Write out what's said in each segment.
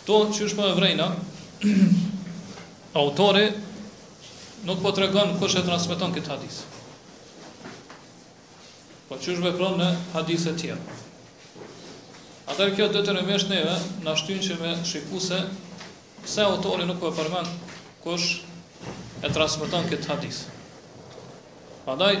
Këtu qysh po e vrejna, autori nuk po tregon kush e transmeton këtë hadith. Po qysh vepron në hadithe të tjera. Atëherë kjo detyrimisht neve na shtyn që me shiku se pse autori nuk po e përmend kush e transmeton këtë hadith. Prandaj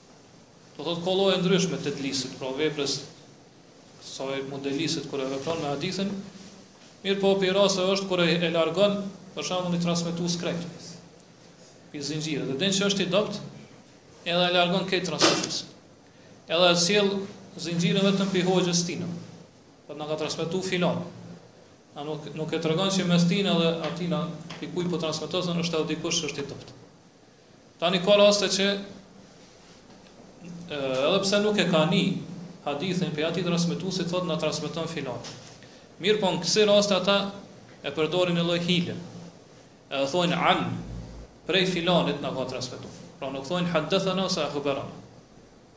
Do thotë ka lloje të ndryshme të tedlisit, pra veprës së mudelisit kur e vepron me hadithin, mirëpo prej rasteve është kur e largon për shembull një transmetues krejt. Pi zinxhirit, edhe din që është i dobët, edhe e largon këtë transmetues. Edhe e sjell zinxhirin vetëm pi hoxhës tina. Po na ka transmetuar filan. A nuk nuk e tregon se mes tina dhe atina i kujt po transmeton është edhe dikush që është i dobët. Tani ka raste që edhe pse nuk e ka ni hadithin pi atij transmetusit thot na transmeton filan. Mirëpo në kësi raste ata e përdorin një lloj hile. Edhe thojnë an, prej filanit na ka transmetu. Pra nuk thojnë haddethana ose ahberana.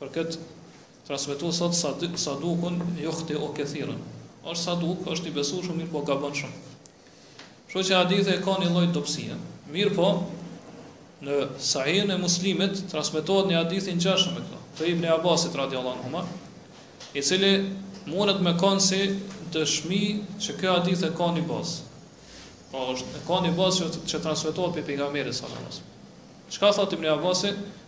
Për këtë transmetues thotë sadukun yukhtiu kethiran. Është saduk, është i besueshëm, mirëpo gabon shumë. Kështu që hadithi ka një lloj dobësie. Mirëpo në Sahihun e Muslimit transmetohet një hadith i ngjashëm me këtë, te Ibn Abbasit radhiyallahu anhu, i cili mundet me kon si dëshmi që ky hadith e ka një bazë. Po është e ka një bazë që, që transmetohet prej pejgamberit sallallahu alajhi wasallam. Çka thotë Ibn Abbasi?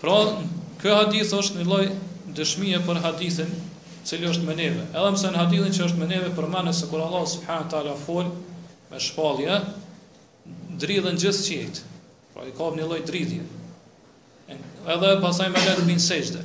Pra, ky hadith është një lloj dëshmie për hadithin i cili është me neve. Edhe pse në hadithin që është me neve përmendet se kur Allahu subhanahu teala fol me shpallje, dridhen gjithë qiejt. Pra i kap një lloj dridhje. Edhe pastaj melekët bin në sexhde.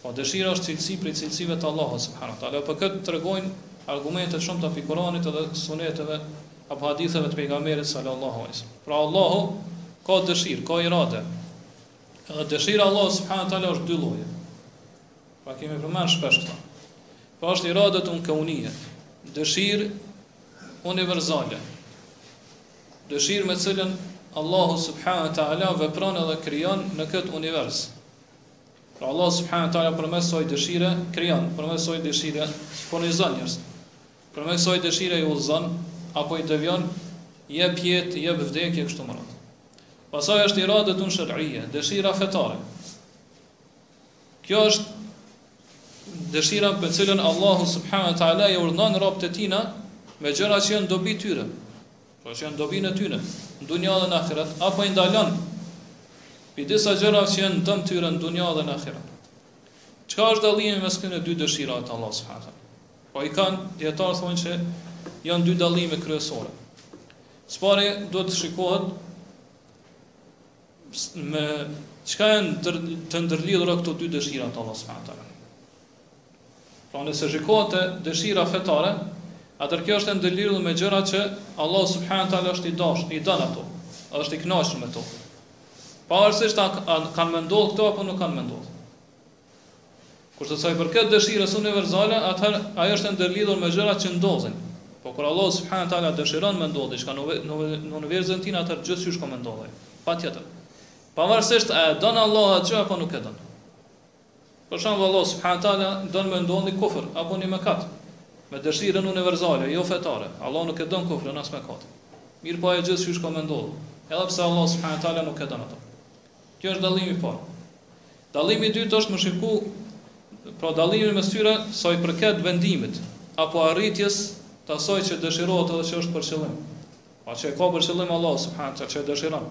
Po dëshira është cilësi prej cilësive të Allahut subhanahu wa taala. Për këtë tregojnë argumente të shumta prej Kuranit edhe Suneteve apo haditheve të Pejgamberit sallallahu alaihi wasallam. Pra Allahu ka dëshirë, ka irade. Edhe dëshira e Allahut subhanahu wa taala është dy lloje. Pra kemi përmend shpesh këta. Pra është iradetun kaunie, dëshirë universale. Dëshirë me cilën Allahu subhanahu wa taala vepron edhe krijon në këtë univers. Pra Allahu subhanahu wa taala përmes ksoj dëshire krijon, përmes ksoj dëshire furnizon njerëzit. Përmes ksoj dëshire i udhëzon apo i devijon, jep jetë, jep vdekje kështu me radhë. Pastaj është iradetun shar'ie, dëshira fetare. Kjo është dëshira për cilën Allahu subhanahu wa taala i urdhënon robët e tina me gjëra që janë dobi tyre. Pra që janë dobi e tyre, në dunja dhe në ahiret, apo i ndalon për disa gjëra që janë dëm i tyre në dunja dhe në ahiret. Çka është dallimi mes këtyne dy dëshirave të Allahut subhanahu teala? Po i kanë, dijetarët thonë që janë dy dallime kryesore. Së pare, do të shikohet me çka janë të ndërlidhura këto dy dëshira të Allahut subhanahu teala. Pra nëse shikohet te dëshira fetare, atëherë kjo është e ndërlidhur me gjërat që Allahu subhanahu wa taala është i dashur, i don ato, është i kënaqur me to. Pavarësisht a kanë me ndodhë këto apo nuk kanë me ndodhë. Kurse sa i përket dëshirës universale, atëherë ajo është e ndërlidhur me gjërat që ndodhin. Po kur Allahu subhanahu wa taala dëshiron me ndodhë diçka në universin e tina, atëherë gjithçysh ka me ndodhë. Patjetër. Pavarësisht a e don Allahu atë gjë apo nuk e don. Për shembull, Allahu subhane teala don me ndodh një kufër apo një mëkat, me dëshirën universale, jo fetare. Allahu nuk e don kufrin as mëkatin. Mirëpo ajo gjithqysh ka me ndodh, edhe pse Allahu subhane teala nuk e don ato. Ky është dallimi i parë. Dallimi i dytë është me shiku pra dallimin mes tyre sa i përket vendimit apo arritjes të asaj që dëshirohet edhe që është për qëllim. Pra që e ka për qëllim Allahu subhane teala që e dëshiron.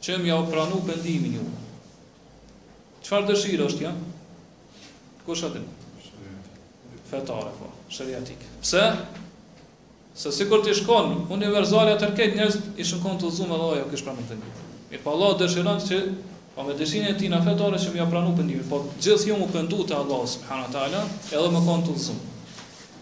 Që me jau pranu pendimin ju. Çfarë dëshirë është kjo? Kush e din? Fetare po, shariatik. Pse? Se sikur t'ish kon universale atëherë krejt njerëzit ishin kon penduem dhe jau kish pranu pendimin. Mirëpo Allahu dëshiron që pa po me dëshirën e tina fetare që me jau pranu pendimin, po gjithë ju me u pendu te Allah subhanahu teala, edhe me kon të penduem.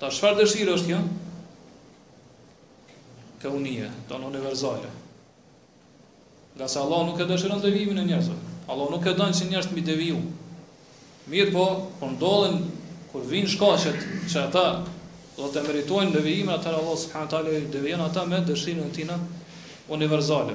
Ta çfarë dëshirë është kjo? Ka unia, do në universale. Nga se Allah nuk e dëshiron devijimin e njerëzve. Allah nuk e donë që njerëzit me deviju. Mirëpo, kur ndodhin, kur vijnë shkaqet që ata do të meritojnë devijimin, atër Allah subhanahu teala i devijon ata me dëshirën e tina universale.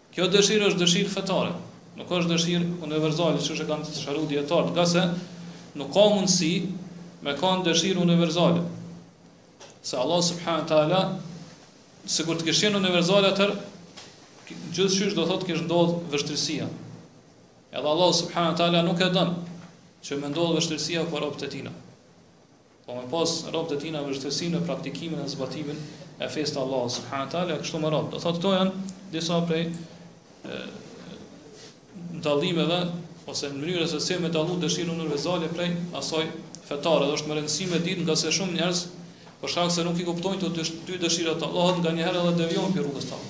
Kjo dëshirë është dëshirë fetare, nuk është dëshirë universale qysh e kanë sqaru dijetarët, ngase nuk ka mundësi me kanë dëshirë universale, se Allahu subhane teala sikur të kish qenë universale atër gjithqysh do thotë kish ndodh vështirësia. Edhe Allahu subhane teala nuk e don që me ndodh vështirësia për robët e tina. Po me pas robët e tina vështirësi në praktikimin dhe zbatimin e fesë të Allahut subhanahu wa taala kështu me radhë. Do thotë këto janë disa prej dallimeve ose në mënyrën se si me dallu dëshirën universale prej asaj fetare dhe është me rëndësi me ditë ngase shumë njerëz për shkak se nuk i kuptojnë këto dy dëshirat të Allahut nganjëherë edhe devijojnë prej rrugës tonë.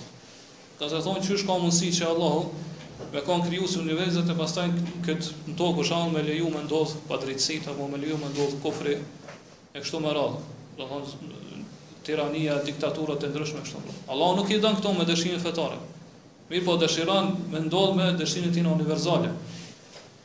Do të thonë qysh ka mundësi që Allahu me kon krijues i universit e pastaj këtë në tokë për shembull me leju me ndodh padrejtësitë apo me leju me ndodh kufri e kshtu me radhë. Do të thonë tirania, diktaturat e ndryshme kështu. Allahu nuk i don këto me dëshirën fetare. Mirëpo dëshiron me ndodh me dëshirën e tina universale.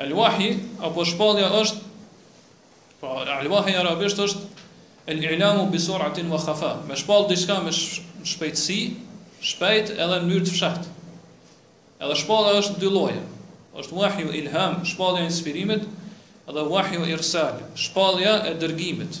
El wahj apo shpallja është pra el wahj arabisht është el ilamu bi suratin wa khafa. Me shpall diçka me shpejtësi, shpejt edhe në mënyrë të fshehtë. Edhe shpallja është dy lloje. Është wahju ilham, shpallja e inspirimit edhe wahju irsal, shpallja e dërgimit.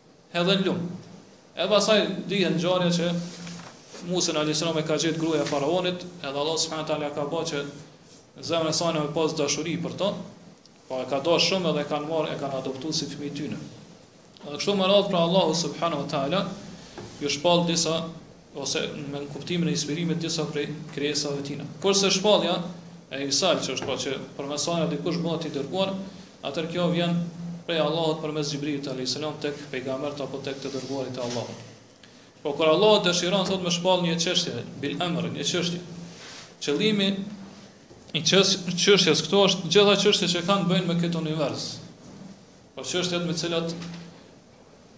E hedh në lumë. E pastaj dihet ngjarja që Musa alayhis salam e ka gjetë gruaja e faraonit, edhe Allah subhanahu taala ka ba që zemra e sajna me pas dashuri për të, po e ka dash shumë edhe e kanë marrë e kanë adoptu si fëmijë tyne. Edhe kështu me radhë pra Allahu subhanahu taala ju shpall disa ose në kuptimin e inspirimit disa prej krijesave të Tina. Kurse shpallja e irsalit që është pra që përmes saj dikush bëhet i dërguar, atëherë kjo vjen prej Allahut përmes Xhibrilit alejhis selam tek pejgambert apo tek të dërguarit e Allahut. Po kur Allahu dëshiron thotë me shpall një çështje, bil amr, një çështje. Qëllimi i çështjes këtu është gjitha çështjet që kanë të bëjnë me këtë univers. Po çështjet me të cilat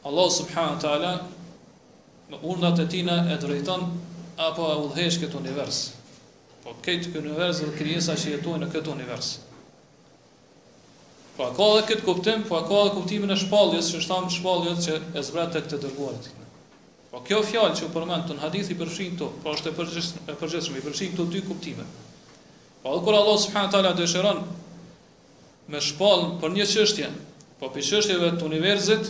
Allahu subhanahu wa taala Me urdhnat e Tina e drejton apo e udhëheq këtë univers. Po këtë ky univers dhe krijesat që jetojnë në këtë univers. Po ka edhe këtë kuptim, po ka edhe kuptimin e shpalljes, qysh thamë shpalljet që e zbret tek të dërguarit e Tina. Po kjo fjalë që u përmend në hadith i përfshin këto, po është e përgjithshme, i përfshin këto dy kuptime. Po edhe kur Allah subhanahu taala dëshiron me shpall për një çështje, po prej çështjeve të universit,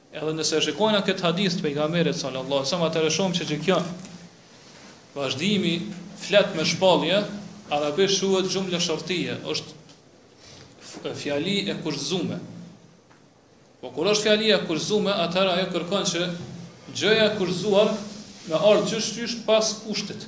Edhe nëse e shikojna këtë hadith të pejgamberit sallallahu alaihi wasallam atëherë shohim se që kjo vazhdimi flet me shpallje arabisht quhet xhumle shartije është fjali e kushtzume po kur është fjali e kushtzume atëherë ajo kërkon që gjëja e kushtzuar me ardhë qysh qysh pas kushtit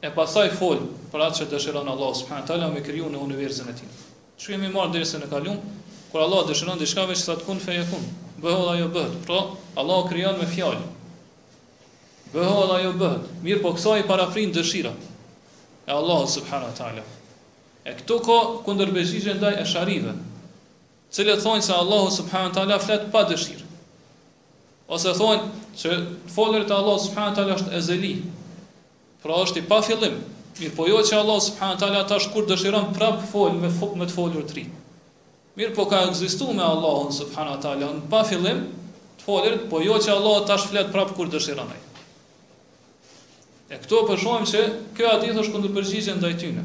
E pastaj fol për atë që dëshiron Allahu subhanahu wa taala me kriju në universin e tij. Qysh e kemi marrë dersin e kalum, kur Allahu dëshiron diçka veç thot kun feyakun, bëhu dhe ajo bëhet. Pra, Allahu krijon me fjalë. Bëhu dhe ajo bëhet. Mirëpo kësaj i paraprin dëshira e Allahu subhanahu wa taala. E këtu ka kundërpërgjigje ndaj eshariive. të cilët thonë se Allahu subhanahu wa taala flet pa dëshirë, ose thonë që të folurit e Allahut subhanahu wa taala është ezeli, pra është i pa fillim, mirë po jo që Allahu subhanahu wa taala tash kur dëshiron prap fol me folë me të folur të ri. Mirë po ka ekzistu me Allahun subhanahu wa taala në pa fillim të folurit, po jo që Allahu tash flet prap kur dëshiron ai. E këtu po shohim se ky hadith është kundërpërgjigje ndaj tyre.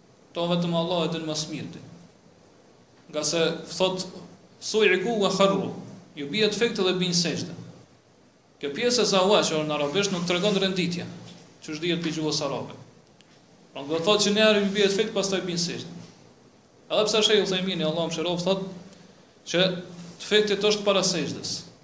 Ktu vetëm Allah e din ma smirti. Ngase thot su'iku wa kharru, ju bihet fikt dhe bin sejdë. Kjo pjesë e waw që në arabisht nuk tregon renditje, qysh dihet prej gjuhës arabe. Pra do të thotë që një herë ju bihet fikt pastaj bin sejdë. Edhe pse Shejh Uthejmini Allahu e mëshiroft thot që të fiktit është para sejdës.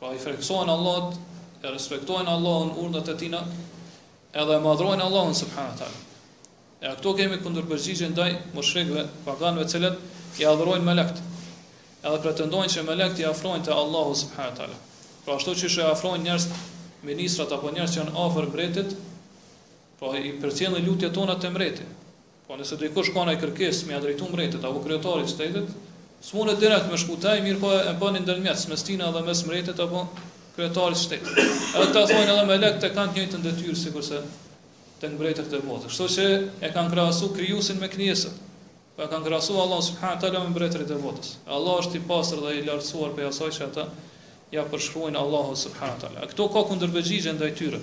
Pra i frikësohen Allahut, e respektojnë Allahun, urdhnat e tina, edhe e madhrojnë Allahun subhanahu wa taala. E këtu kemi kundërpërgjigje ndaj mushrikëve, paganëve të cilët i adhurojnë melekët. Edhe pretendojnë se melekët i afrojnë te Allahu subhanahu wa taala. Pra ashtu siç i afrojnë njerëz ministrat apo njerëz që janë afër mbretit, pra i përcjellin lutjet tona te mbreti. Po nëse dikush ka naj kërkesë me ja drejtu mbretit apo kryetarit të shtetit, smunet direkt me shku te ai, mirëpo e bën ndërmjets mes tine edhe mes mbretit apo kryetarit të shtetit. Edhe kta thojnë edhe melekët e kan të njëjtën detyrë sikurse tek mbretërit e botës. Kshtu qe e kan krahasu krijusin me krijesat. Po e kan krahasu Allahun subhane wa taala me mbretërit e botës. E Allahu është i pastër dhe i lartësuar prej asaj që ata ja përshkruajnë Allahut subhane wa taala. E ktu ka kundërpërgjigje ndaj tyre.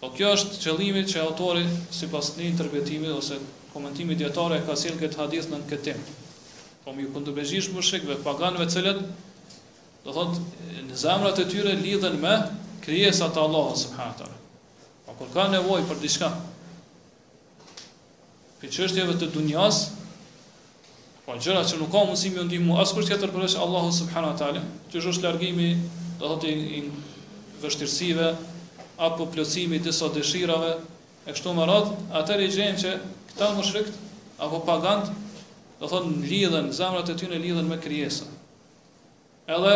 Po kjo është qëllimi që autori sipas një interpretimi ose komentimi dijetarëve ka sjellë këtë hadith nën këtë temë. Po m'iu kundërpërgjigjë mushrikëve, paganëve të cilët do thotë në zemrat e tyre lidhen me krijesa të Allahut subhanahu wa teala. Po kur kanë nevojë për diçka, Për çështjeve të dunjas, po gjëra që nuk ka mundësi me ju ndihmu askush tjetër përveç Allahu subhanahu wa taala, që është largimi, do të thotë i vështirësive apo plotësimi i disa dëshirave e kështu me radh, atëherë i gjejmë që këta mushrikt apo pagant, do të thotë lidhen zemrat e tyre lidhen me krijesën. Edhe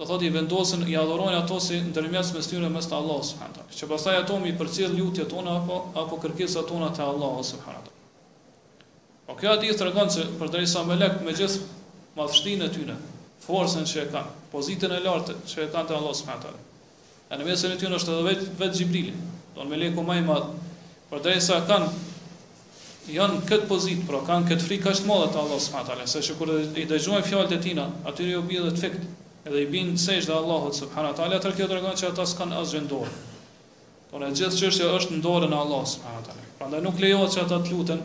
do thotë i vendosin, i adhurojnë ato si ndërmjetës mes tyre e mes Allahut subhanahu wa taala, që pastaj ato me i përcjell lutjet tona apo apo kërkesat tona te Allahu subhanahu wa taala. Po kjo hadith tregon se përderisa melekët me gjithë madhështinë e tyre, forcën që e kanë, pozitën e lartë që e kanë te Allahu subhanahu wa taala, E në mesin e tyre është edhe vetë vet Xhibrili, pra meleku më i madh. Por derisa kanë janë në këtë pozitë, pra kanë këtë frikë kaq të madhe të Allahut subhanahu teala, saqë kur i dëgjojnë fjalët e tina, aty ju bie edhe të fikët, edhe i bin sexhde Allahut subhanahu teala, atë kjo tregon se ata s'kanë asgjë në dorë. Por e gjithë çështja është në dorën e Allahut subhanahu teala. Prandaj nuk lejohet që ata të luten,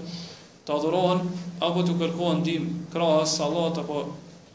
të adhurohen apo të kërkohet ndihmë krahas Allahut apo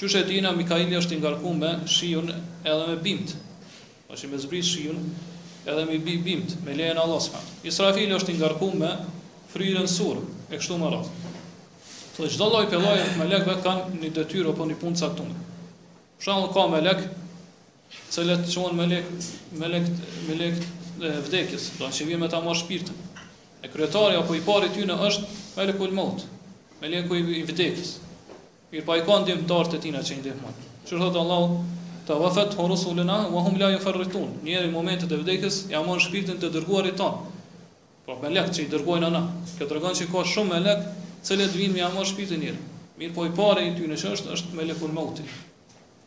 Qysh e dijna Mikaili është i ngarku me shiun edhe me bimt pra që me zbrit shiun edhe me i bi bimt me lejen e Allahut subhanahu Israfili është i ngarku me fry në sur e kështu me radh dhe çdo lloj prej melekëve kanë një detyrë apo një punë të caktuar për shembull ka melek të cilët quhen melek, melek, melekët e vdekjes, pra që vijnë me ta marr shpirtin. E kryetari apo i pari i tyne është melekul maut, meleku i vdekjes. Mirëpo ai ka ndihmëtarë të tina që i ndihmojnë. Që thotë Allahu, teveffet-hu rusuluna, ve hum la juferritun. Njerit në momentet e vdekjes, ja marrin shpirtin të dërguarit ta. Pra po, melek që i dërgojnë ana. Kjo të regon që ka shumë melek, cilët vinë me ja mon shpirtin njeri. Mirë po i pare i ty në që është, është melekul mauti.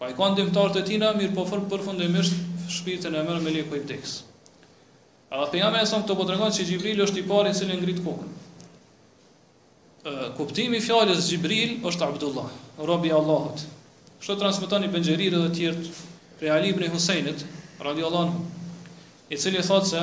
Ai ka ndihmëtarët e tina, mirë po fërk përfundimisht shpirtin e merr meleku i vdekës. Edhe pejgamberi sa këto po tregon se Xhibril është i pari i cili ngrit kokën. Kuptimi i fjalës Xhibril është Abdullah, robi i Allahut. Kështu transmeton Ibn Xheriri dhe të tjerë prej Ali ibn Husajnit, radiallahu anhu, i cili thotë se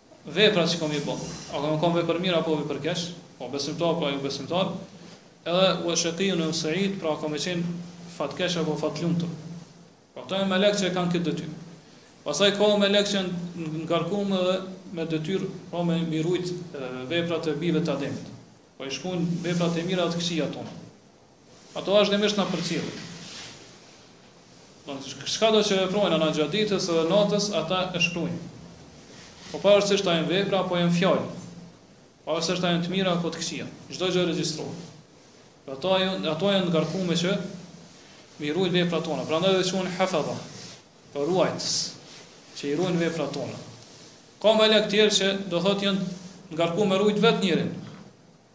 Veprat që kam i bë, a ka me ba vepër mirë apo vepër keq? Po besimtar pra jo besimtar. Edhe ve shekijun ev seid, pra ka me qenë fatkeq apo fatlumtur. Pra këto janë melek që e kanë këtë detyrë. Pastaj ka melek që janë ngarkuar edhe me detyrë, pra me i rujt veprat e bijve të Ademit. Po i shkrujnë veprat e mira a të këqija tonë. Ato vazhdimisht na përcjellin. Çka do që veprojnë na gjatë ditës dhe natës, ata e shkruajnë. Po pavarësisht a janë vepra apo janë fjalë, pavarësisht a janë të mira apo të këqija, çdo gjë regjistrohet. Ato janë ato janë ngarkuar që me i ruajt veprat tona. Prandaj dhe quhen hafadha, po ruajtës, që i ruajnë veprat tona. Ka melek tjerë që do thotë janë ngarkuar me rujt vetë njërin.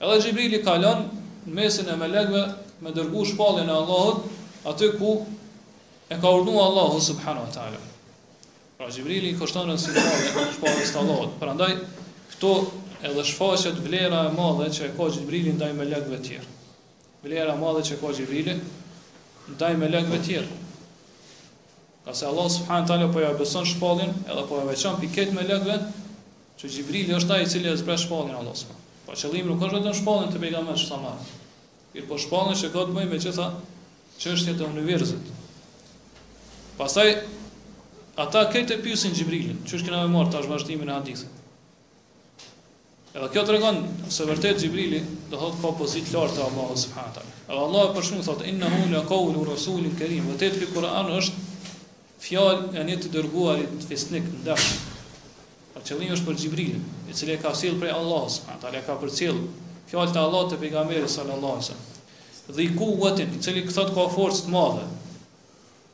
Edhe Xhibrili kalon në mesin e melekëve me dërgu shpalljen e Allahut aty ku e ka urdhëruar Allahu subhanahu wa taala. Pra Xhibrili i kushton rëndësi shpalljes, shpalljes së Allahut. Prandaj këtu edhe shfaqet vlera e madhe që e ka Xhibrili ndaj melekëve të tjerë. Vlera e madhe që ka Xhibrili ndaj melekëve të tjerë. Pasi Allahu subhane wa taala po ia beson shpalljen edhe po ia veçon pi krejt melekëve që Xhibrili është ai i cili e zbret shpalljen e Allahut subhane wa taala. Pra qëllimi nuk është vetëm shpalljen te pejgamberët sa herë. Mirpo shpalljen që ka të bëjë me gjitha çështjet e universit. Pastaj ata krejt e pyesin Xhibrilin, ç'është kena me marr tash vazhdimin e hadithit. Edhe kjo tregon se vërtet Xhibrili do thotë ka pozitë të lartë te Allahu subhanahu wa taala. Edhe Allahu e përshkrun thotë innahu la qawlu rasulin karim, vërtet ky Kur'an është fjalë e një të dërguarit fisnik të ndershëm. Po qëllimi është për Xhibrilin, i cili e ka sjell prej Allahut subhanahu wa taala, e ka përcjell fjalët e Allahut te pejgamberi sallallahu alaihi wasallam. Dhi kuwatin, i cili thotë ka forcë të madhe.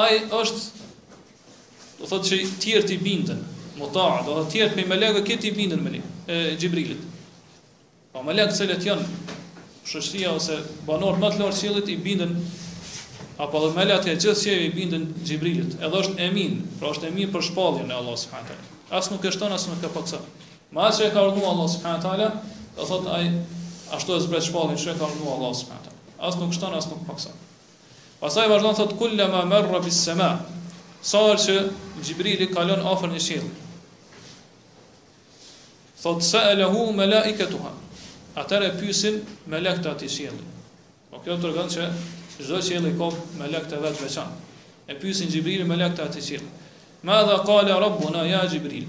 Ai është do thotë që tjerët i bindën, muta, do të thotë tjerët melekë këta i bindën Xhibrilit. Po melekët cilët janë shoqëria ose banorët më të lartë të qiellit i bindën apo dhe melekët e gjithë qiellit i bindën Xhibrilit. Edhe është emin, pra është emin për shpalljen e Allahut subhanahu taala. As nuk e shton as nuk e pakson. Ama ashtu siç e ka urdhëruar Allahu subhanahu taala, do thotë ai ashtu e zbret shpalljen, çka ka urdhëruar Allahu subhanahu taala. As nuk shton as nuk pakson. Pastaj vazhdon të thotë kullama marra bi sama, sa herë që Xhibrili kalon afër një qielli. Thot sa'alahu malaikatuha. Atëherë e pyesin melekët e atij qielli. Po kjo tregon se çdo qiell i ka melekët e vet të veçantë. E pyesin Xhibrilin melekët e atij qielli. Ma dha qala rabbuna ya Xhibril.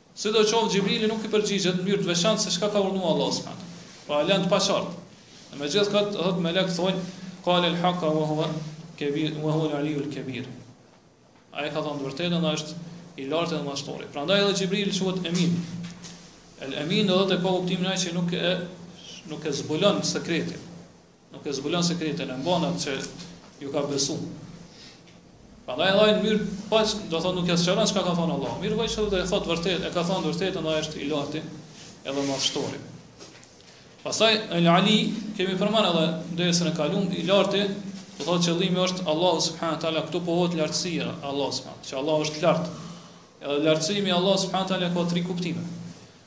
Sidoqoftë, Xhibrili nuk i përgjigjet në mënyrë të veçantë se çka ka urdhëruar Allahu subhanahu wa ta'ala. Pra e len të paqartë. E megjithëkëtë, thotë, melektë thonë, Qale al-haqqa wa huwa kebir, wa huwa al-'aliyyu al-kebir. Ai e ka thënë të vërtetën dhe është i larti edhe madhështori. Prandaj edhe Xhibrili quhet Emin. El-Emin do të thotë e ka kuptimin ai që nuk e nuk e zbulon sekretin. Nuk e zbulon sekretin, e mban atë që ju ka besu. Prandaj e len në mënyrë të paqartë, do thotë nuk e sqaron çka ka thonë Allah. Mirëpo veç që e thotë vërtet, e ka thonë të vërtetën, edhe është i larti, edhe madhështori. Pasaj, El Ali, kemi përmend edhe në dersin e kalun, i larti, do thotë qëllimi është Allah subhanë tala, këtu pohohet lartësia e Allahut subhanë, që Allah është lartë. Edhe lartësimi i Allahut subhanë tala ka tri kuptime.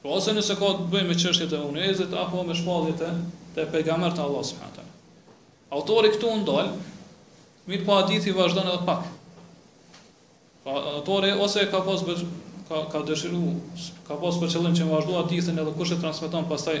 Pra ose nëse ka të bëjë me çështjet e universit apo me shpalljet te pejgambert e Allahut subhanahu teala. Autori këtu u ndal, mirëpo hadithi vazhdon edhe pak. Pra autori ose ka pas bëj, ka ka dëshiru, ka pas për qëllim që me vazhdu hadithin deri ku e transmeton pastaj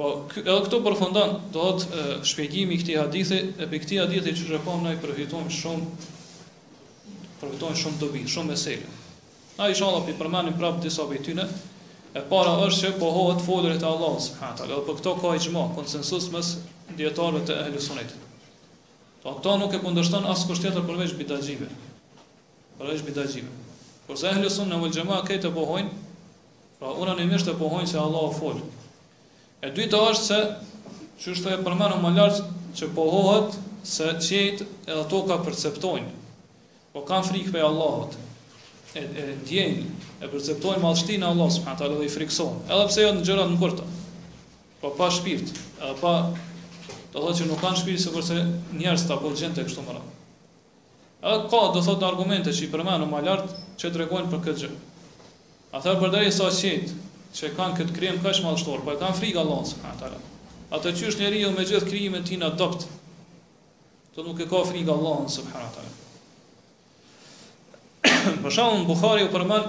Po, edhe këtu përfundon, do thotë shpjegimi i këtij hadithi, e prej këtij hadithi që e pamë ne përfitojmë shumë përfitojmë shumë dobi, shumë meselë. Na inshallah i përmenim prap disa prej tyne, e para është që pohohet të folurit e Allahut subhanahu teala, dhe për këto ka ixhma, konsensus mes dijetarëve të ehli sunetit. Po këto nuk e kundërshton askush tjetër përveç bidatçive. Përveç bidatçive. Porse ehlu suneh vel xhema, krejt e pohojnë, Pra unanimisht e pohojnë se Allahu fol. E dyta është se që është e përmendur më lart që pohohet se qiejt edhe toka perceptojnë. Po kanë frikë prej Allahut. E, e ndjejnë, e perceptojnë madhështinë e Allahut subhanahu taala dhe i frikësohen. Edhe pse janë gjëra të ngurta. Po pa shpirt, edhe pa do të thotë që nuk kanë shpirt sikurse njerëzit apo xhinët e kështu me radhë. Edhe ka, do thotë, argumente që i përmendëm më lart që tregojnë për këtë gjë. Atëherë përderisa qiejt që e kanë këtë krijim kaq madhështor, po e kanë frikë Allahun subhane teala, atëherë qysh njeriu me gjithë krijimin e tina të dobët nuk e ka frikë Allahun subhane teala. Për shembull Buhariu përmend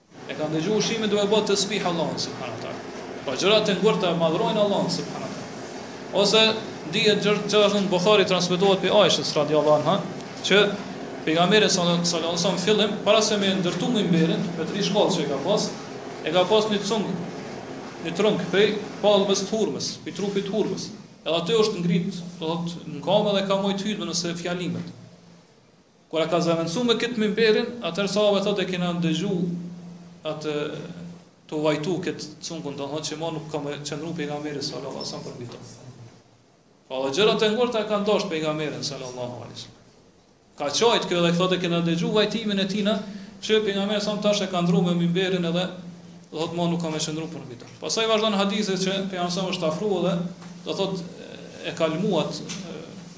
E kanë dëgju ushqimin duke bërë tesbih Allahun subhanahu wa taala. Po gjërat e ngurta e madhrojnë Allahun subhanahu wa taala. Ose dihet ajo që është në Buhari transmetohet prej Aishës radhiyallahu anha që pejgamberi sallallahu alaihi wasallam në fillim para se me ndërtu mimberin me tri shkallë që e ka pas, e ka pas një cung një trunk prej palmës të hurmës, prej trupit të hurmës. Edhe aty është ngrit, do thot, në kamë dhe ka mbajt hutbet ose fjalimet. Kur e ka zavendësu me këtë mimberin, atëherë sahabët thotë e kena ndëgju atë tu vajtu këtë cungun, do thotë që ma nuk ka me qëndru pejgamberi sallallahu alaihi wasallam për mbi to. Po edhe gjërat e ngurta e kanë dashtë pejgamberin sallallahu alaihi wasallam. Ka qajtë kjo dhe thotë e kena ndëgju vajtimin e tina, që pejgamberi s.a.v.s. tash e ka ndru me mimberin edhe do thotë ma nuk ka me qëndru për mbi to. Pastaj vazhdon hadithi që pejgamberi është afru edhe do thotë e ka lëmu atë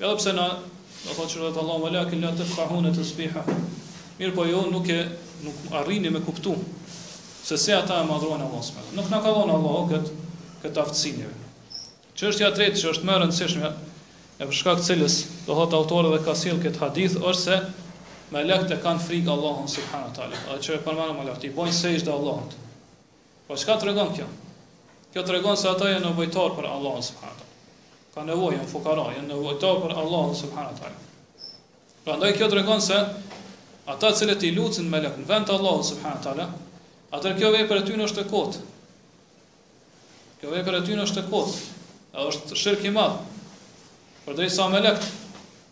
Edhe pse na do thotë Allahu wa la kin la tafqahun tasbihahum. Mirpo ju nuk e nuk arrini me kuptu se si ata e madhrojnë Allahun subhanahu. Nuk na ka dhënë Allahu kët kët aftësi neve. Çështja e tretë që është më e rëndësishme e për shkak të cilës do thotë autori dhe ka sjell kët hadith është se melekët e kanë frikë Allahun subhanahu teala. Atë që e përmendëm melekët i bojnë sexhde Allahut. Po çka tregon kjo? Kjo tregon se ata janë nevojtar për Allahun subhanahu taala. Ka nevojë, janë fukara, janë nevojtar për Allahun subhanahu taala. Prandaj kjo tregon se ata të cilët i lutën melekëve në vend Allahut subhanahu taala, atëherë kjo vepër e tyre është e kot. Kjo vepër e tyre është e kot. Edhe është shirk i madh. Përderisa melekët,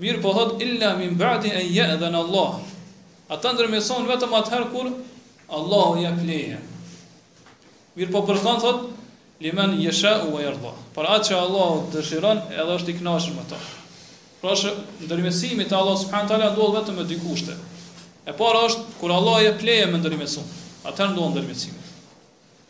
Mirëpo thotë, Illa min ba'di en je'dhene Allah. Ata ndërmjetësohen vetëm atëherë kur Allahu jep leje. Mirëpo për kënd thotë, Limen jesha'u wa yarda. Për atë që Allahu dëshiron, edhe është i kënaqur me ta. Pra që ndërmjetësimi te Allahu subhanahu wa taala ndodh vetëm me dy kushte. E para është kur Allahu jep leje me ndërmjetësu. Atëherë ndodh ndërmjetësimi.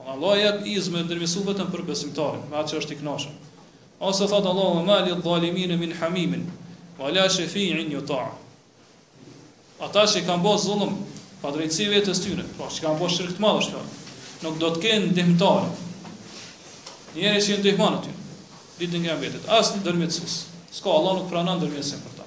Allahu e jep izën me ndërmjetësu vetëm për besimtarin, me atë që është i kënaqur. Ose thot Allahu wa ma lidh-dhalimina min hamimin wa la shafi'in yuta'. Ata që kanë bërë zullum, padrejtësi vetes tyre, pra që kanë bërë shirk të madh është fjala, nuk do të kenë ndihmëtar. njeri që i ndihmon aty, ditën e kiametit, as ndërmjetësues. S'ka Allah nuk pranon ndërmjetësim për ta.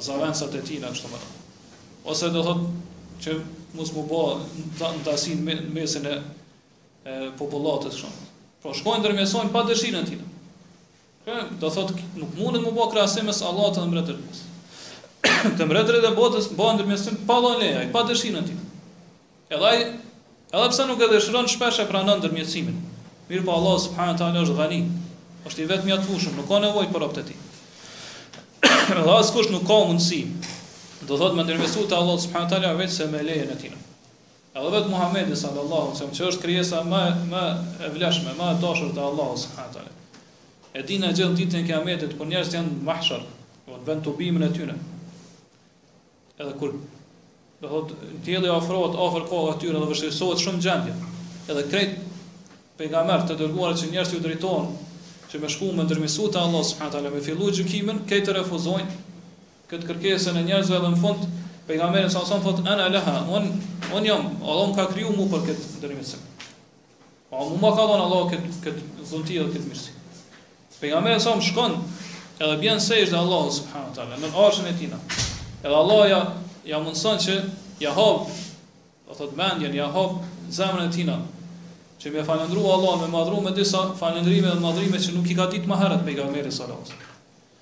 Zavencat e tijna kështu më. Ose do thot që mos me u bo në tension në mesin e popullatës kështu. Po shkojnë ndërmjesojnë pa dëshirën e tij. Kë do thot nuk mundet me u bo krahasim mes Allahut dhe mbretërve. Te mbretërit e botës bëhet ndërmjesim pa dhënë leje, pa dëshirën e tij. Edhe ai, edhe pse nuk e dëshiron, shpesh e pranon ndërmjetësimin. Mirëpo Allahu subhanahu wa taala është Ghani, është i vetëmjaftueshëm, nuk ka nevojë për robt e tij. Dhe askush nuk ka mundësi do thot me ndërmjetësu te Allahu subhanahu wa taala vetëm se me lejen e tij. Edhe vetë Muhamedi sallallahu alaihi wasallam, që është krijesa më më e vlefshme, më e dashur te Allahu subhanahu wa taala. E dimë të gjithë ditën e Kiametit kur njerëzit janë n'mahsher, do thot n'vendtubimin e tyre. Edhe kur do thot dielli afrohet afër kokave të tyre dhe vështirësohet shumë gjendja. Edhe krejt pejgamberët e dërguar që njerëzit u drejtohen që me shku me ndërmisu te Allahu subhanahu taala me fillu gjykimin, krejt e refuzojnë këtë kërkesën e njerëzve dhe në fund pejgamberi sa sa thot ana laha un un jam, Allahu më ka kriju mua për këtë ndërmisim. Po mu ma ka dhënë Allahu kët kët dhunti dhe kët mirësi. Pejgamberi salallahu alejhi selem shkon edhe bjen n'sexhde Allahut subhanahu wa taala nën arshin e tina. Edhe Allahu ja ja mundson që ja hap do thot mendjen, ja hap zemrën e tina. Që me falënderu Allahun me madhru me disa falëndrime dhe madhrime që nuk i ka ditë më herët pejgamberi sallallahu alaihi wasallam.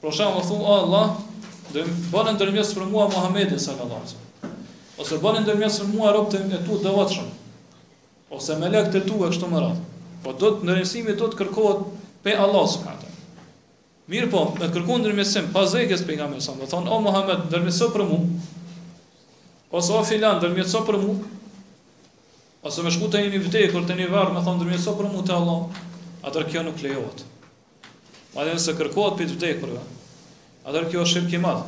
Për shembull, thu o Allah, bëne ndërmjetës për mua Muhamedin sallallahu alaihi wasallam. Ose bëni ndërmjetës për mua robët e tu të devotshëm. Ose melekët e tu e kështu me radhë. Pra do thot ndërmjetësimi do të kërkohet prej Allahut subhanahu wa taala. Mirëpo, me kërkuar ndërmjetësim pas vdekjes pejgamberit sallallahu alaihi wasallam, me thonë o Muhammed, ndërmjetëso për mua. Ose o filan, ndërmjetëso për mua. Ose me shku te një i vdekur, te një varr, me thonë ndërmjetëso për mua te Allah. Atër kjo nuk lejohet. Madje nëse kërkohet prej të vdekurve, atëherë kjo është shirk i madh.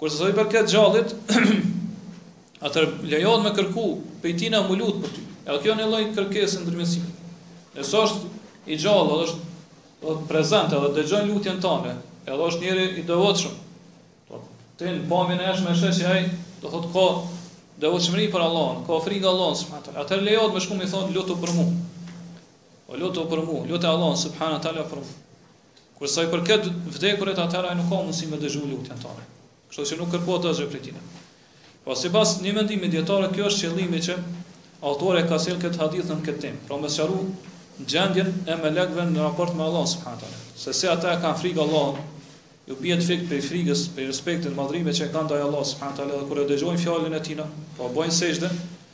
Kurse sa i përket gjallit, atër lejohet me kërku prej tina m'u lut për ty. E kjo një lloj kërkese ndërmjetësimi. Nëse është i gjallë, edhe është do të prezente, edhe dëgjon lutjen tane, edhe është njeri i devotshëm. Po, ti në pamjen e jashtme e sheh që ai, do thot ka devotshmëri për Allahun, ka frikë Allahun, atër lejohet me shku me i thonë lutu për mu. O lutu për mu, lute Allahun subhanahu teala për mu. Kurse sa i përket vdekurit atëra ai nuk ka mundësi me dëgju lutjen tonë. Kështu që nuk kërkohet asgjë prej tij. Po sipas një mendimi dijetarëve kjo është qëllimi që autori e ka sjell këtë hadith në këtë temë. Pra me sqaru gjendjen e melekve në raport me Allahun subhanahu teala. Se si ata e kanë frikë Allahun, ju bie të fikët prej frikës, për respektin, madhrimin që e kanë ndaj Allahut subhanahu teala dhe kur e dëgjojnë fjalën e tij, po bëjnë sejdë,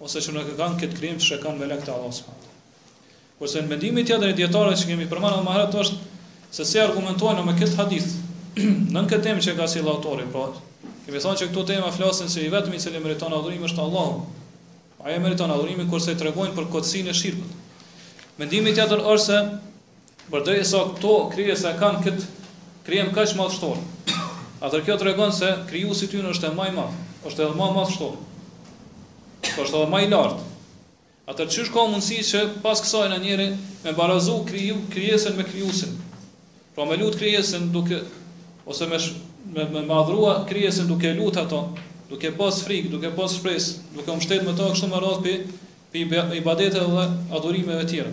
ose që nuk e kanë këtë krijim që e kanë melekt e Allahut subhanahu wa taala. Kurse mendimi tjetër i dijetarëve që kemi përmendur më herët është se si argumentojnë me këtë hadith në këtë temë që ka sjellë autori, pra kemi thënë që këto tema flasin se i vetmi i cili meriton adhurim është Allahu. Ai e meriton adhurimin kurse tregojnë për kotësinë e shirkut. Mendimi tjetër është se Përderisa këto krijesa e kanë këtë krijim kaq madhështor, atëherë kjo tregon se Krijuesi i tyre është edhe më i madh, është edhe më madhështor, është edhe më i lartë. Atëherë çysh ka mundësi që pas kësaj një njeri me barazu kriju krijesën me Krijuesin? Pra me lut krijesën duke ose me me me madhrua krijesën duke lut ato, duke pas frikë, duke pas shpresë, duke u mbështet me ta kështu me radhë pe pe ibadeteve dhe adhurimeve tjera.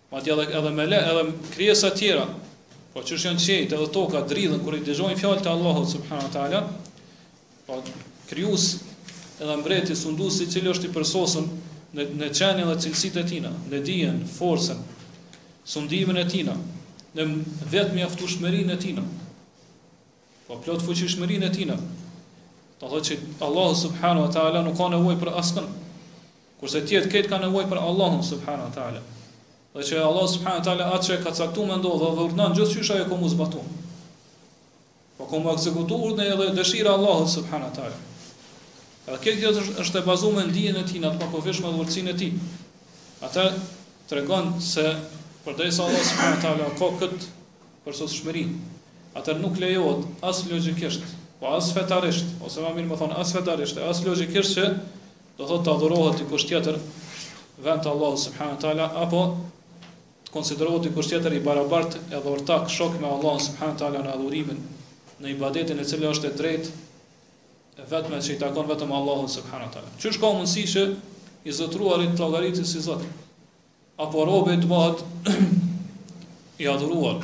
Madje edhe edhe melekt, edhe krijesa të tjera, po siç janë qiejt, edhe toka dridhen kur i dëgjojnë fjalët e Allahut subhanahu wa taala. Po krijuesi edhe mbreti sundues i cili është i përsosur në në qenien dhe cilësitë e tina, në dijen, forcën, sundimin e tina, në vetëmjaftueshmërinë e tina. Po plotfuqishmërinë e tina. Do thotë që Allahu subhanahu wa taala nuk ka nevojë për askënd. Kurse tjerët krejt kanë nevojë për Allahun subhanahu wa taala. Dhe që Allahu subhanahu wa taala atë që ka caktuar me ndodhë dhe urdhënon gjithçysh ajo ka m'u zbatu. Po ka m'u ekzekutu urdhri edhe dëshira e Allahut subhanahu wa taala. Edhe krejt kjo është, është e bazuar në dijen e tij, të pakufishme dhe urtësinë e tij. Atër tregon se përderisa Allahu subhanahu wa taala ka kët përsosshmëri, atër nuk lejohet as logjikisht, po as fetarisht, ose më mirë me thon as fetarisht, as logjikisht që Do thotë të adhurohet dikush tjetër vend të Allahut subhanahu wa taala apo të konsiderohet dikush tjetër i barabartë edhe ortak shok me Allahun subhanahu wa taala në adhurimin, në ibadetin e cila është e drejtë e vetme që i takon vetëm Allahut subhanahu wa taala. Qysh ka mundësi që i zotruarit të llogaritet si Zot apo robi të bëhet i adhuruar.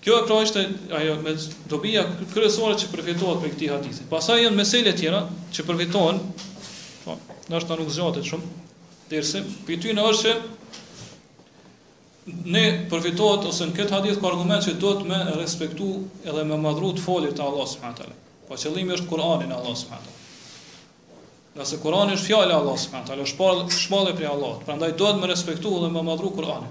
Kjo pra është ajo dobia kryesore që përfitohet prej këtij hadithi. Pastaj janë mesele të tjera që përfitohen, po, ndoshta nuk zgjatet shumë dersi prej tyne është që përfitohet ose në këtë hadith ka argument që duhet me respektu edhe me madhru të folit të Allah subhanahu taala. Po qëllimi është Kur'anin e Allah subhanahu taala. Ngase Kur'ani është fjala e Allah subhanahu taala, është shpallë shpallje prej Allahut. Prandaj duhet me respektu dhe me madhru Kur'anin.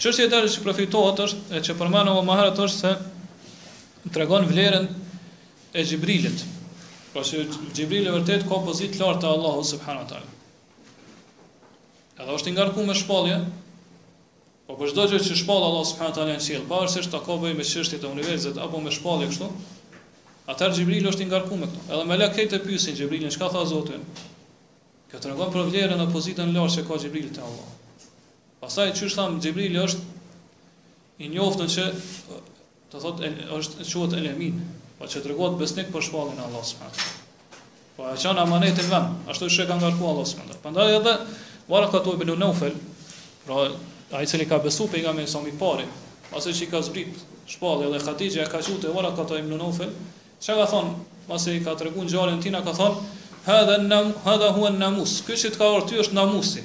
Çështja tjetër që përfitohet është që përmendëm më herët është se tregon vlerën e Xhibrilit. Pasi Xhibrili vërtet ka pozitë lart te Allahu subhanahu wa taala. Edhe është i ngarkuar me shpallje, Po për çdo gjë që shpall Allah subhanahu wa taala në qiell, pavarësisht a ka bëjë me çështjet e universit apo me shpallje kështu, atëherë Xhibrili është i ngarkuar me këto. Edhe melaiket e pyesin Xhibrilin çka tha Zoti. Kjo tregon për vlerën dhe pozitën e lartë që ka Xhibrili te Allah. Pastaj qysh thamë Xhibrili është i njoftun që të thotë është quhet el emin, po që tregohet besnik për shpalljen e Allahut subhanahu wa taala. Po e çon amanetin n'vend, ashtu qysh e ka ngarkuar Allahu subhanahu wa taala. Prandaj edhe Warakatu ibn Nawfal, pra ai që ka besuar pejgamberin alejhi selam i pari, pasi që i ka zbrit shpallja dhe Hatixha e ka çu te Warakatu ibn Nawfal, çka ka thon, pasi i ka treguar ngjarjen tina ka thon, "Hadha nam, hadha huwa namus." Ky që ka ardhur ty është namusi.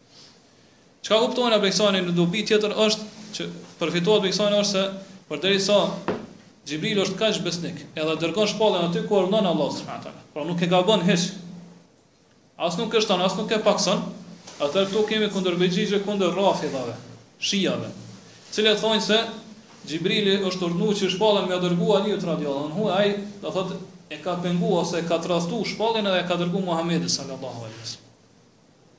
Çka kuptojmë na prej ksajna një dobi tjetër është që përfitohet prej ksajna është se përderisa Xhibrili është kaq besnik, edhe e dërgon shpalljen aty ku urdhon Allahu subhanahu teala. Pra nuk e gabon hiç. As nuk e shton, as nuk e pakson. Atëherë këtu kemi kundërpërgjigje kundër Rafidhave, Shiave, të cilët thonë se Xhibrili është urdhëruar që shpalljen me ia dërgu Aliut radhiyallahu anhu, ai do thotë e ka penguar ose e ka tradhtuar shpalljen edhe ia ka dërguar Muhamedit sallallahu alaihi wasallam.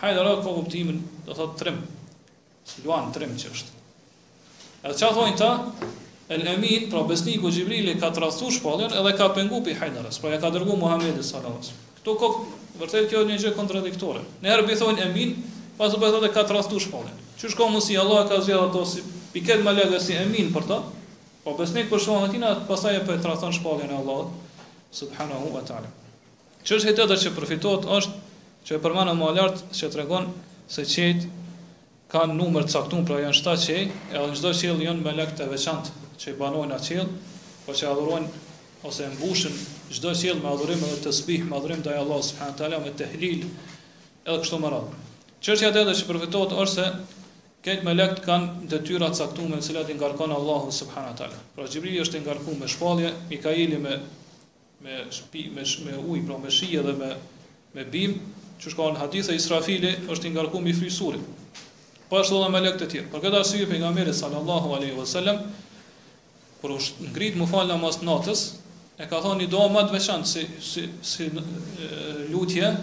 Hajdara ka kuptimin, do thotë trim. Si luan trim që është. Edhe çfarë thonë ta? El Emin, pra besniku Xhibrili ka tradhtu shpalljen edhe e ka pengu prej Hajdaras, pra ja ka dërgu Muhamedit sallallahu alaihi wasallam. Kjo vërtet kjo një gjë kontradiktore. Një herë p'i thonë Emin, pastaj po thonë e ka tradhtu shpalljen. Qysh ka mundësi Allahu e ka zgjedh atë si prej krejt melaqeve si Emin për ta. Po besnik për shpalljen e tina pastaj e po e tradhton shpalljen e Allahut subhanahu wa taala. Çështje tjetër që përfitohet është, që e përmena më lart, që tregon se qiejt kanë numër të caktuar, pra janë shtatë qiej, edhe në çdo qiell janë melekë të veçantë që banojnë atë qiell, por që adhurojnë ose e mbushën çdo qiell me adhurim edhe tesbih, me adhurim ndaj Allahut subhanahu teala me tehlil edhe kështu me radhë. Çështja tjetër që përfitohet është se Këta melekt kanë detyra caktume me cilat i ngarkon Allahu subhanahu teala. Pra Xhibrili është i ngarkuar me shpallje, Mikaili me me shi me me ujë pra me shi edhe me me bim siç u cek në hadithe Israfili është i ngarkuar me fry surin po ashtu edhe melekë të tjerë për këtë arsye pejgamberi sallallahu alaihi wasallam kur është ngrit me fal namaz natës e ka thonë duanë të veçantë si si si lutje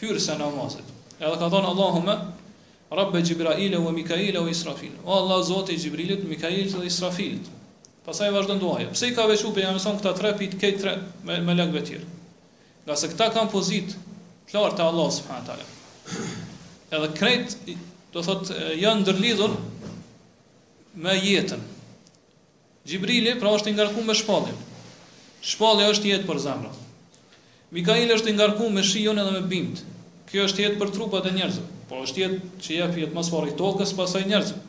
hyrëse e namazit edhe ka thonë Allahumma Rabbe Gjibraile, wa Mikaile, wa Israfil. O Allah, Zoti i Gjibrilit, Mikailit dhe Israfilit. Pastaj vazhdon duaja, Pse i ka veçu pejgamberi sa këta tre prej krejt tre me melekëve tjerë? Ngase këta kanë pozitë të lartë te Allahu subhanahu wa taala. Edhe krejt do thot janë ndërlidhur me jetën. Xhibrili pra është i ngarkuar me shpalljen. Shpallja është jetë për zemrën. Mikaili është i ngarkuar me shiun edhe me bimt. Kjo është jetë për trupat e njerëzve, por është jetë që jep jetë më së pari tokës, pastaj njerëzve.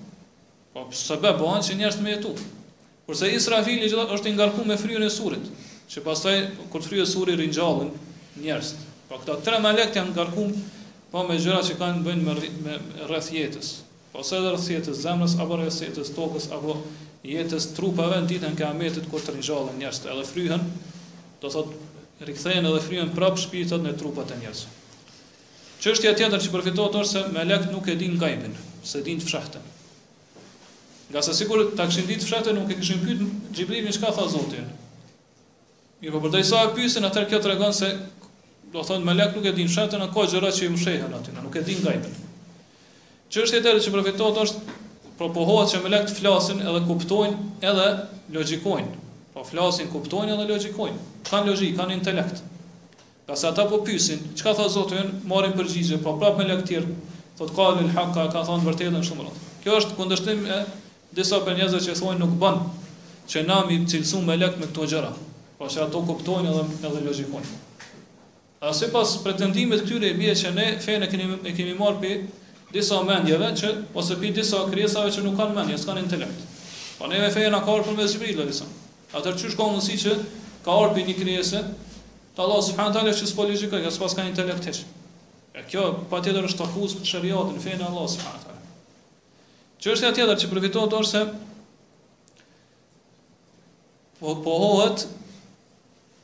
Po pse ja bon që njerëzit me jetu? Kurse Israfili gjithashtu është i ngarkuar me fryrjen e surit, që pastaj kur të fryhet suri ringjallen njerëzit. Pra këta tre melek janë ngarkuar po me gjëra që kanë të bëjnë me, me rreth jetës. Ose rreth jetës zemrës apo rreth jetës tokës apo jetës trupave në ditën e kiametit kur të ringjallen njerëzit edhe fryhen, do thot rikthehen edhe fryhen prap shpirtat në trupat e njerëzve. Çështja tjetër që përfitohet është se melektë nuk e dinë gajbin, s'e dinë të fshehtën. Ngase sikur ta kishin ditë të fshehtën, nuk e kishin pyet Xhibrilin çka tha Zoti. Mirëpo përderisa e pyesin, atëherë kjo tregon se do të thonë melekt nuk e dinë fshehtën, pra ka gjëra që i mshehen atyne, nuk e dinë gajbin. Çështja tjetër që përfitohet është pra pohohet që melektë flasin edhe kuptojnë edhe logjikojnë. Po flasin, kuptojnë edhe logjikojnë. Kan logjikë, kanë intelekt. Ngase ata po pyesin, çka tha Zoti ynë, marrin përgjigje, pra prapë melekt tjerë, thotë qalu el haqqa, e ka thënë të vërtetën, kështu me radhë. Kjo është kundërshtim e disa prej njerëzve që thonë nuk bën që na me i cilësu melekët me këto gjëra, pra që ato kuptojnë edhe edhe logjikojnë. A sipas pretendimit të tyre i bie që ne fenë e kemi e kemi marrë prej disa mendjeve që ose prej disa krijesave që nuk kanë mendje, s'kanë intelekt. Po neve feja na ka ardhur përmes Xhibrillit alayhis salam. Atëherë qysh ka mundësi që ka ardhur prej një krijese të Allahut subhanahu teala që s'po logjikon, që s'paska intelekt hiç. E kjo patjetër është akuzë për shariatin, fenë e Allahut subhanahu teala. Çështja tjetër që përfitohet është se pra pohohet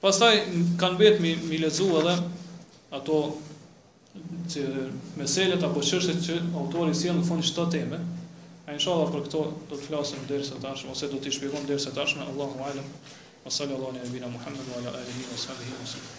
Pastaj ka mbet mi mi lexu edhe ato që meselet apo çështjet që autori sjell në fund çdo teme. A inshallah për këto do të flasim herën e ardhshme ose do t'i shpjegojmë herës ardhshme Allahu alem. Sallallahu ala nabijina Muhammed wa ala alihi wa sahbihi wa sallam.